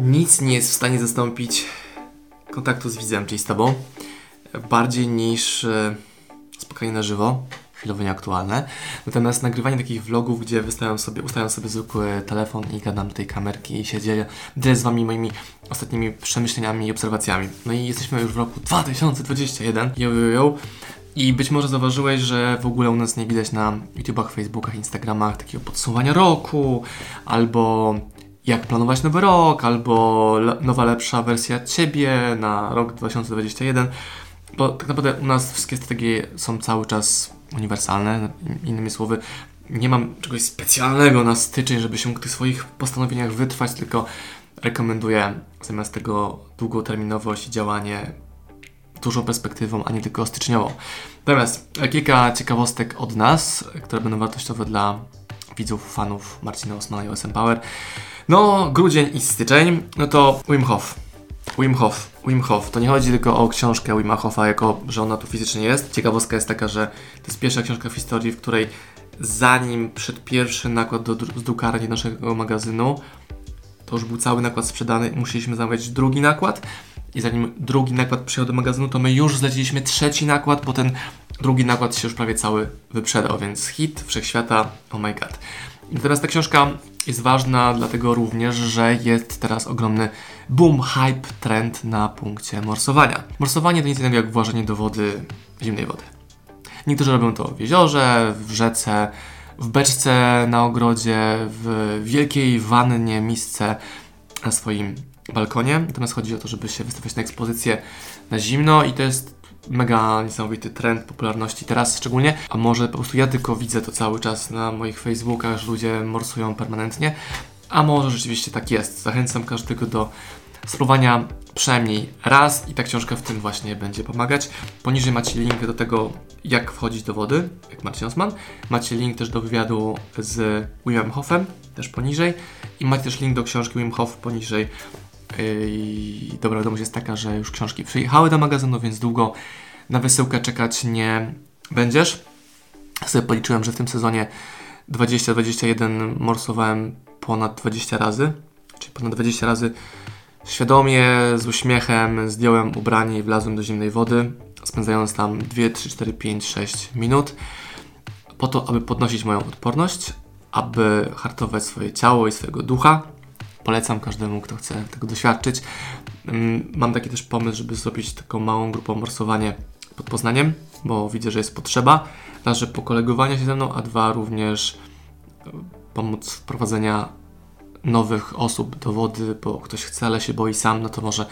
Nic nie jest w stanie zastąpić kontaktu z widzem, czyli z Tobą, bardziej niż e, spotkanie na żywo, chwilowo nieaktualne. Natomiast nagrywanie takich vlogów, gdzie wystawiam sobie, ustawiam sobie zwykły telefon i gadam do tej kamerki i dzielę z Wami moimi ostatnimi przemyśleniami i obserwacjami. No i jesteśmy już w roku 2021. Yo, yo, yo. I być może zauważyłeś, że w ogóle u nas nie widać na YouTubach, Facebookach, Instagramach takiego podsumowania roku, albo jak planować nowy rok, albo le- nowa, lepsza wersja Ciebie na rok 2021. Bo tak naprawdę u nas wszystkie strategie są cały czas uniwersalne. Innymi słowy, nie mam czegoś specjalnego na styczeń, żeby się w tych swoich postanowieniach wytrwać, tylko rekomenduję zamiast tego długoterminowość i działanie dużą perspektywą, a nie tylko styczniową. Natomiast kilka ciekawostek od nas, które będą wartościowe dla widzów, fanów Marcina Osmana i OSM Power. No, grudzień i styczeń, no to Wim Hof. Wim Hof, Wim Hof. To nie chodzi tylko o książkę Wima Hofa, jako że ona tu fizycznie jest. Ciekawostka jest taka, że to jest pierwsza książka w historii, w której zanim przed pierwszy nakład do, z drukarni naszego magazynu, to już był cały nakład sprzedany musieliśmy zamawiać drugi nakład. I zanim drugi nakład przyjechał do magazynu, to my już zleciliśmy trzeci nakład, bo ten drugi nakład się już prawie cały wyprzedał, więc hit wszechświata, oh my god. Natomiast ta książka jest ważna dlatego również, że jest teraz ogromny boom, hype, trend na punkcie morsowania. Morsowanie to nic innego jak włożenie do wody zimnej wody. Niektórzy robią to w jeziorze, w rzece, w beczce na ogrodzie, w wielkiej wannie, misce na swoim balkonie. Natomiast chodzi o to, żeby się wystawiać na ekspozycję na zimno i to jest mega niesamowity trend popularności teraz szczególnie, a może po prostu ja tylko widzę to cały czas na moich Facebookach, że ludzie morsują permanentnie, a może rzeczywiście tak jest. Zachęcam każdego do spróbowania przynajmniej raz i ta książka w tym właśnie będzie pomagać. Poniżej macie link do tego, jak wchodzić do wody, jak Marcin Osman. Macie link też do wywiadu z Wimem Hofem, też poniżej. I macie też link do książki Wim Hof poniżej. Yy, I dobra wiadomość jest taka, że już książki przyjechały do magazynu, więc długo na wysyłkę czekać nie będziesz. Sobie policzyłem, że w tym sezonie 20-21 morsowałem ponad 20 razy, czyli ponad 20 razy świadomie, z uśmiechem zdjąłem ubranie i wlazłem do zimnej wody, spędzając tam 2, 3, 4, 5, 6 minut po to, aby podnosić moją odporność, aby hartować swoje ciało i swojego ducha. Polecam każdemu, kto chce tego doświadczyć. Mm, Mam taki też pomysł, żeby zrobić taką małą grupą morsowanie pod Poznaniem, bo widzę, że jest potrzeba. Raz, że pokolegowania się ze mną, a dwa również e, pomóc wprowadzenia nowych osób do wody, bo ktoś chce, ale się boi sam, no to może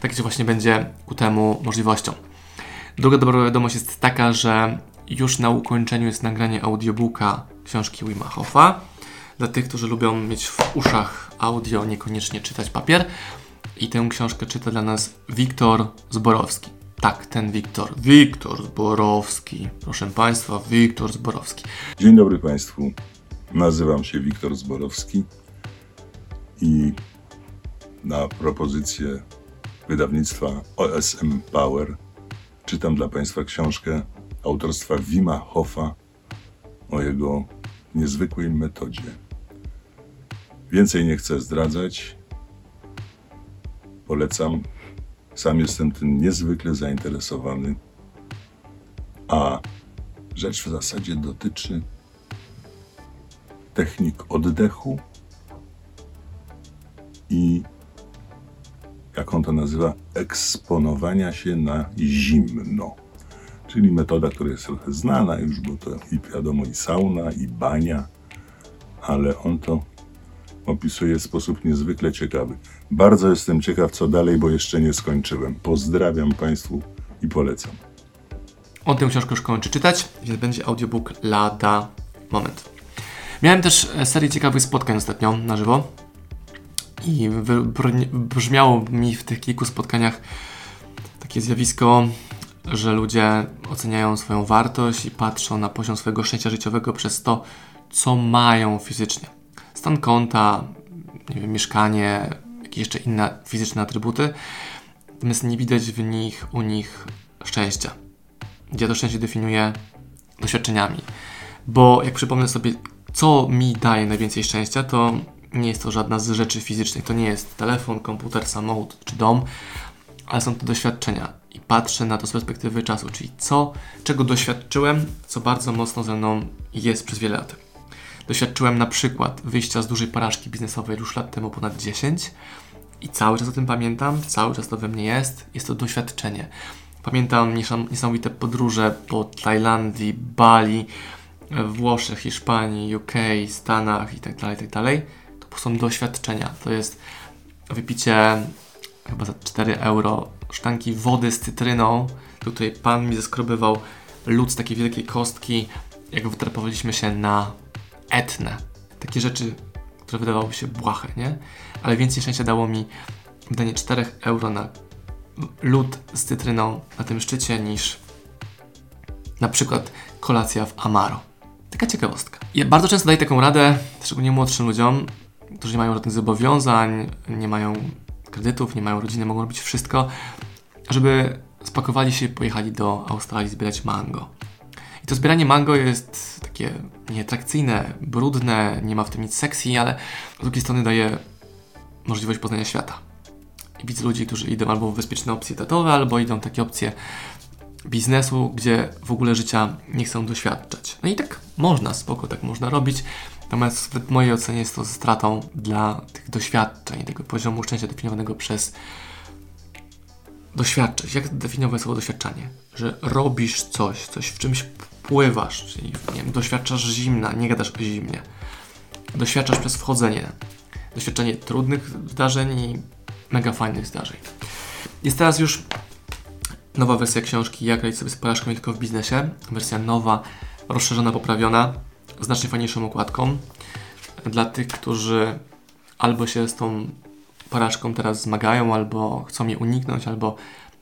takie właśnie będzie ku temu możliwością. Druga dobra wiadomość jest taka, że już na ukończeniu jest nagranie audiobooka książki Wima Hofa. Dla tych, którzy lubią mieć w uszach audio, niekoniecznie czytać papier. I tę książkę czyta dla nas Wiktor Zborowski. Tak, ten Wiktor. Wiktor Zborowski. Proszę Państwa, Wiktor Zborowski. Dzień dobry Państwu. Nazywam się Wiktor Zborowski i na propozycję wydawnictwa OSM Power czytam dla Państwa książkę autorstwa Wima Hofa o jego niezwykłej metodzie. Więcej nie chcę zdradzać. Polecam. Sam jestem tym niezwykle zainteresowany. A rzecz w zasadzie dotyczy technik oddechu i jak on to nazywa, eksponowania się na zimno. Czyli metoda, która jest trochę znana już, bo to i wiadomo i sauna, i bania, ale on to opisuje w sposób niezwykle ciekawy. Bardzo jestem ciekaw, co dalej, bo jeszcze nie skończyłem. Pozdrawiam Państwu i polecam. On tę książkę już kończy czytać, więc będzie audiobook lada moment. Miałem też e, serię ciekawych spotkań ostatnio na żywo i brzmiało mi w tych kilku spotkaniach takie zjawisko, że ludzie oceniają swoją wartość i patrzą na poziom swojego szczęścia życiowego przez to, co mają fizycznie. Stan konta, wiem, mieszkanie, jakieś jeszcze inne fizyczne atrybuty, natomiast nie widać w nich, u nich szczęścia. Gdzie to szczęście definiuje doświadczeniami. Bo jak przypomnę sobie, co mi daje najwięcej szczęścia, to nie jest to żadna z rzeczy fizycznych. To nie jest telefon, komputer, samochód czy dom, ale są to doświadczenia. I patrzę na to z perspektywy czasu, czyli co, czego doświadczyłem, co bardzo mocno ze mną jest przez wiele lat. Doświadczyłem na przykład wyjścia z dużej porażki biznesowej już lat temu ponad 10 i cały czas o tym pamiętam, cały czas to we mnie jest. Jest to doświadczenie. Pamiętam niesamowite podróże po Tajlandii, Bali, Włoszech, Hiszpanii, UK, Stanach itd., tak itd. Tak to są doświadczenia. To jest wypicie chyba za 4 euro sztanki wody z cytryną. Tutaj pan mi zeskrobywał lód z takiej wielkiej kostki, jak wytrapowaliśmy się na Etnę. Takie rzeczy, które wydawały się błahe, nie? Ale więcej szczęścia dało mi wydanie 4 euro na lód z cytryną na tym szczycie niż na przykład kolacja w Amaro. Taka ciekawostka. Ja bardzo często daję taką radę, szczególnie młodszym ludziom, którzy nie mają żadnych zobowiązań, nie mają kredytów, nie mają rodziny, mogą robić wszystko, żeby spakowali się i pojechali do Australii zbierać mango. To zbieranie mango jest takie nieatrakcyjne, brudne, nie ma w tym nic sexy, ale z drugiej strony daje możliwość poznania świata. I widzę ludzi, którzy idą albo w bezpieczne opcje tatowe, albo idą takie opcje biznesu, gdzie w ogóle życia nie chcą doświadczać. No i tak można, spoko, tak można robić. Natomiast w mojej ocenie jest to stratą dla tych doświadczeń, tego poziomu szczęścia definiowanego przez doświadczać. Jak definiować słowo doświadczanie? Że robisz coś, coś w czymś pływasz, czyli nie wiem, doświadczasz zimna, nie gadasz o zimnie. Doświadczasz przez wchodzenie. Doświadczenie trudnych zdarzeń i mega fajnych zdarzeń. Jest teraz już nowa wersja książki Jak radzić sobie z porażką tylko w biznesie. Wersja nowa, rozszerzona, poprawiona, znacznie fajniejszą okładką. Dla tych, którzy albo się z tą porażką teraz zmagają, albo chcą je uniknąć, albo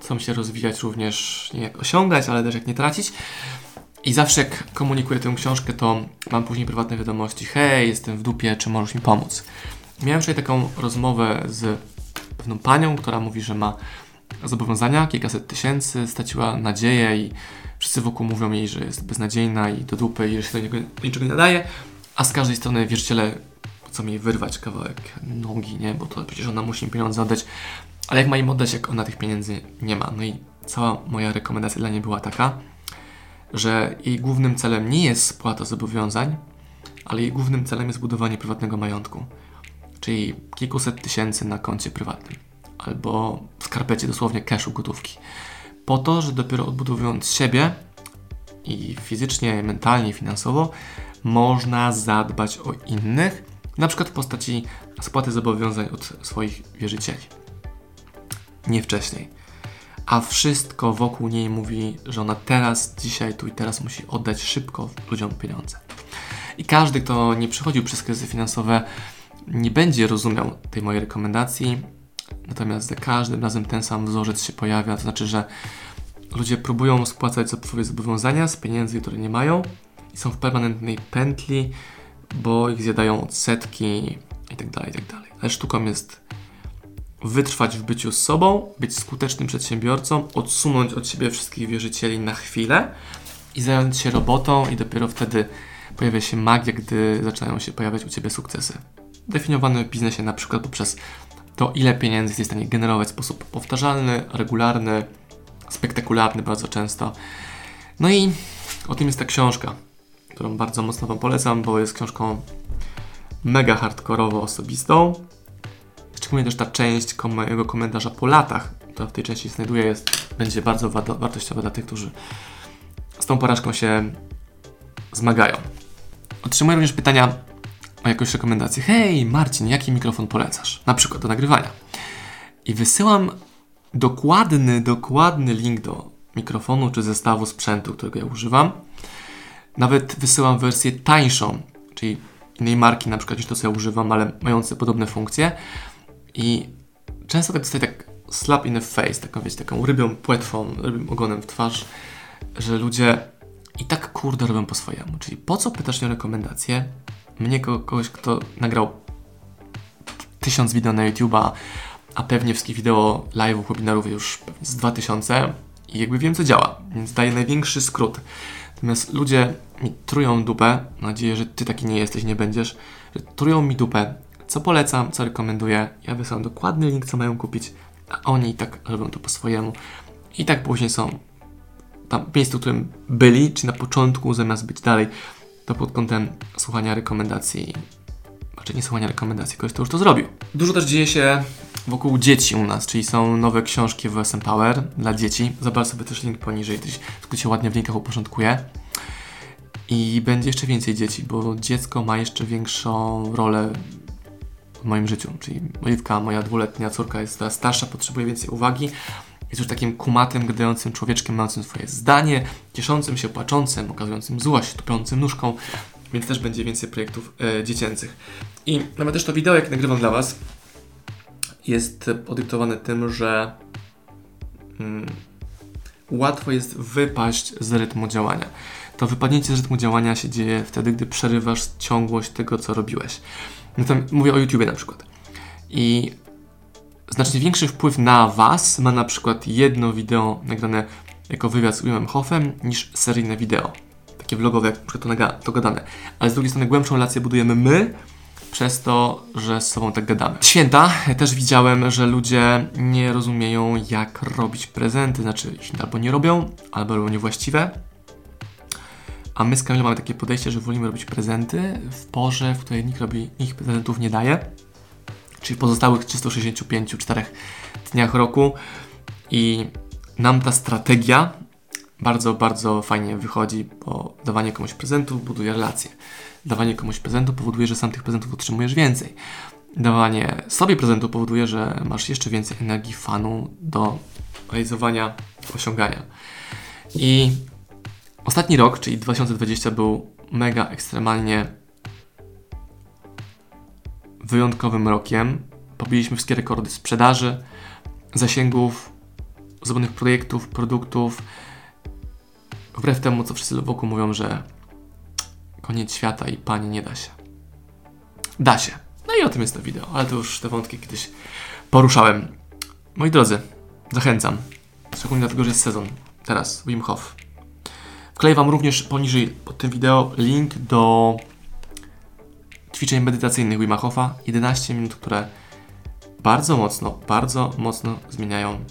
chcą się rozwijać również, nie jak osiągać, ale też jak nie tracić. I zawsze jak komunikuję tę książkę, to mam później prywatne wiadomości. Hej, jestem w dupie, czy możesz mi pomóc? Miałem wczoraj taką rozmowę z pewną panią, która mówi, że ma zobowiązania, kilkaset tysięcy, straciła nadzieję i wszyscy wokół mówią jej, że jest beznadziejna i do dupy i że się do niczego nie nadaje, a z każdej strony wierzyciele chcą jej wyrwać kawałek nogi, nie? Bo to przecież ona musi im pieniądze oddać. Ale jak ma im oddać, jak ona tych pieniędzy nie ma? No i cała moja rekomendacja dla niej była taka, że jej głównym celem nie jest spłata zobowiązań, ale jej głównym celem jest budowanie prywatnego majątku. Czyli kilkuset tysięcy na koncie prywatnym. Albo w skarpecie dosłownie cashu gotówki. Po to, że dopiero odbudowując siebie i fizycznie, mentalnie, finansowo, można zadbać o innych na przykład w postaci spłaty zobowiązań od swoich wierzycieli. Nie wcześniej. A wszystko wokół niej mówi, że ona teraz, dzisiaj, tu i teraz musi oddać szybko ludziom pieniądze. I każdy, kto nie przechodził przez kryzysy finansowe, nie będzie rozumiał tej mojej rekomendacji. Natomiast za każdym razem ten sam wzorzec się pojawia, to znaczy, że ludzie próbują spłacać swoje zobowiązania z pieniędzy, które nie mają i są w permanentnej pętli bo ich zjadają odsetki itd., tak itd. Tak Ale sztuką jest wytrwać w byciu z sobą, być skutecznym przedsiębiorcą, odsunąć od siebie wszystkich wierzycieli na chwilę i zająć się robotą i dopiero wtedy pojawia się magia, gdy zaczynają się pojawiać u Ciebie sukcesy. Definiowane w biznesie na przykład poprzez to, ile pieniędzy jesteś w stanie generować w sposób powtarzalny, regularny, spektakularny bardzo często. No i o tym jest ta książka którą bardzo mocno Wam polecam, bo jest książką mega hardkorowo osobistą. Szczególnie też ta część mojego komentarza po latach, która w tej części znajduje, jest, będzie bardzo wartościowa dla tych, którzy z tą porażką się zmagają. Otrzymuję również pytania o jakąś rekomendację. Hej, Marcin, jaki mikrofon polecasz? Na przykład do nagrywania. I wysyłam dokładny, dokładny link do mikrofonu czy zestawu sprzętu, którego ja używam. Nawet wysyłam wersję tańszą, czyli innej marki na przykład niż to, co ja używam, ale mające podobne funkcje. I często tak dostaję tak slap in the face, taką, wiecie, taką rybią płetwą, rybim ogonem w twarz, że ludzie i tak kurde robią po swojemu. Czyli po co pytasz mnie o rekomendacje? Mnie kogoś, kto nagrał tysiąc wideo na YouTube'a, a pewnie wszystkich wideo, live'ów, webinarów już z 2000 i jakby wiem, co działa, więc daję największy skrót. Natomiast ludzie mi trują dupę, mam nadzieję, że ty taki nie jesteś, nie będziesz, że trują mi dupę co polecam, co rekomenduję. Ja wysyłam dokładny link, co mają kupić, a oni i tak robią to po swojemu. I tak później są tam w miejscu, w którym byli, czy na początku, zamiast być dalej, to pod kątem słuchania rekomendacji, znaczy nie słuchania rekomendacji, ktoś to już to zrobił. Dużo też dzieje się wokół dzieci u nas, czyli są nowe książki w SM Power dla dzieci. Zobacz sobie też link poniżej, to się ładnie w linkach uporządkuje. I będzie jeszcze więcej dzieci, bo dziecko ma jeszcze większą rolę w moim życiu. Czyli Oliwka, moja dwuletnia córka jest teraz starsza, potrzebuje więcej uwagi. Jest już takim kumatym, gadającym człowieczkiem, mającym swoje zdanie, cieszącym się, płaczącym, okazującym złość, tupiącym nóżką, więc też będzie więcej projektów e, dziecięcych. I nawet też to wideo, jak nagrywam dla Was, jest podyktowane tym, że mm, łatwo jest wypaść z rytmu działania. To wypadnięcie z rytmu działania się dzieje wtedy, gdy przerywasz ciągłość tego, co robiłeś. No mówię o YouTubie na przykład. I znacznie większy wpływ na Was ma na przykład jedno wideo nagrane jako wywiad z Williamem Hoffem niż seryjne wideo. Takie vlogowe, jak na to, to gadane. Ale z drugiej strony głębszą relację budujemy my, przez to, że z sobą tak gadamy. Święta też widziałem, że ludzie nie rozumieją, jak robić prezenty. Znaczy, albo nie robią, albo robią niewłaściwe. A my z Kamilą mamy takie podejście, że wolimy robić prezenty w porze, w której nikt, robi, nikt prezentów nie daje. Czyli w pozostałych 365 4 dniach roku. I nam ta strategia bardzo, bardzo fajnie wychodzi, bo dawanie komuś prezentów buduje relacje. Dawanie komuś prezentu powoduje, że sam tych prezentów otrzymujesz więcej. Dawanie sobie prezentu powoduje, że masz jeszcze więcej energii, fanu do realizowania, osiągania. I ostatni rok, czyli 2020, był mega ekstremalnie wyjątkowym rokiem. Pobiliśmy wszystkie rekordy sprzedaży, zasięgów, zrobionych projektów, produktów. Wbrew temu, co wszyscy wokół mówią, że koniec świata i pani nie da się. Da się. No i o tym jest to wideo, ale to już te wątki kiedyś poruszałem. Moi drodzy, zachęcam. Szczególnie dlatego, że jest sezon. Teraz Wim Hof. Wkleję Wam również poniżej pod tym wideo link do ćwiczeń medytacyjnych Wima Hofa. 11 minut, które bardzo mocno, bardzo mocno zmieniają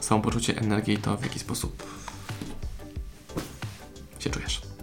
samopoczucie, energię i to, w jaki sposób się czujesz.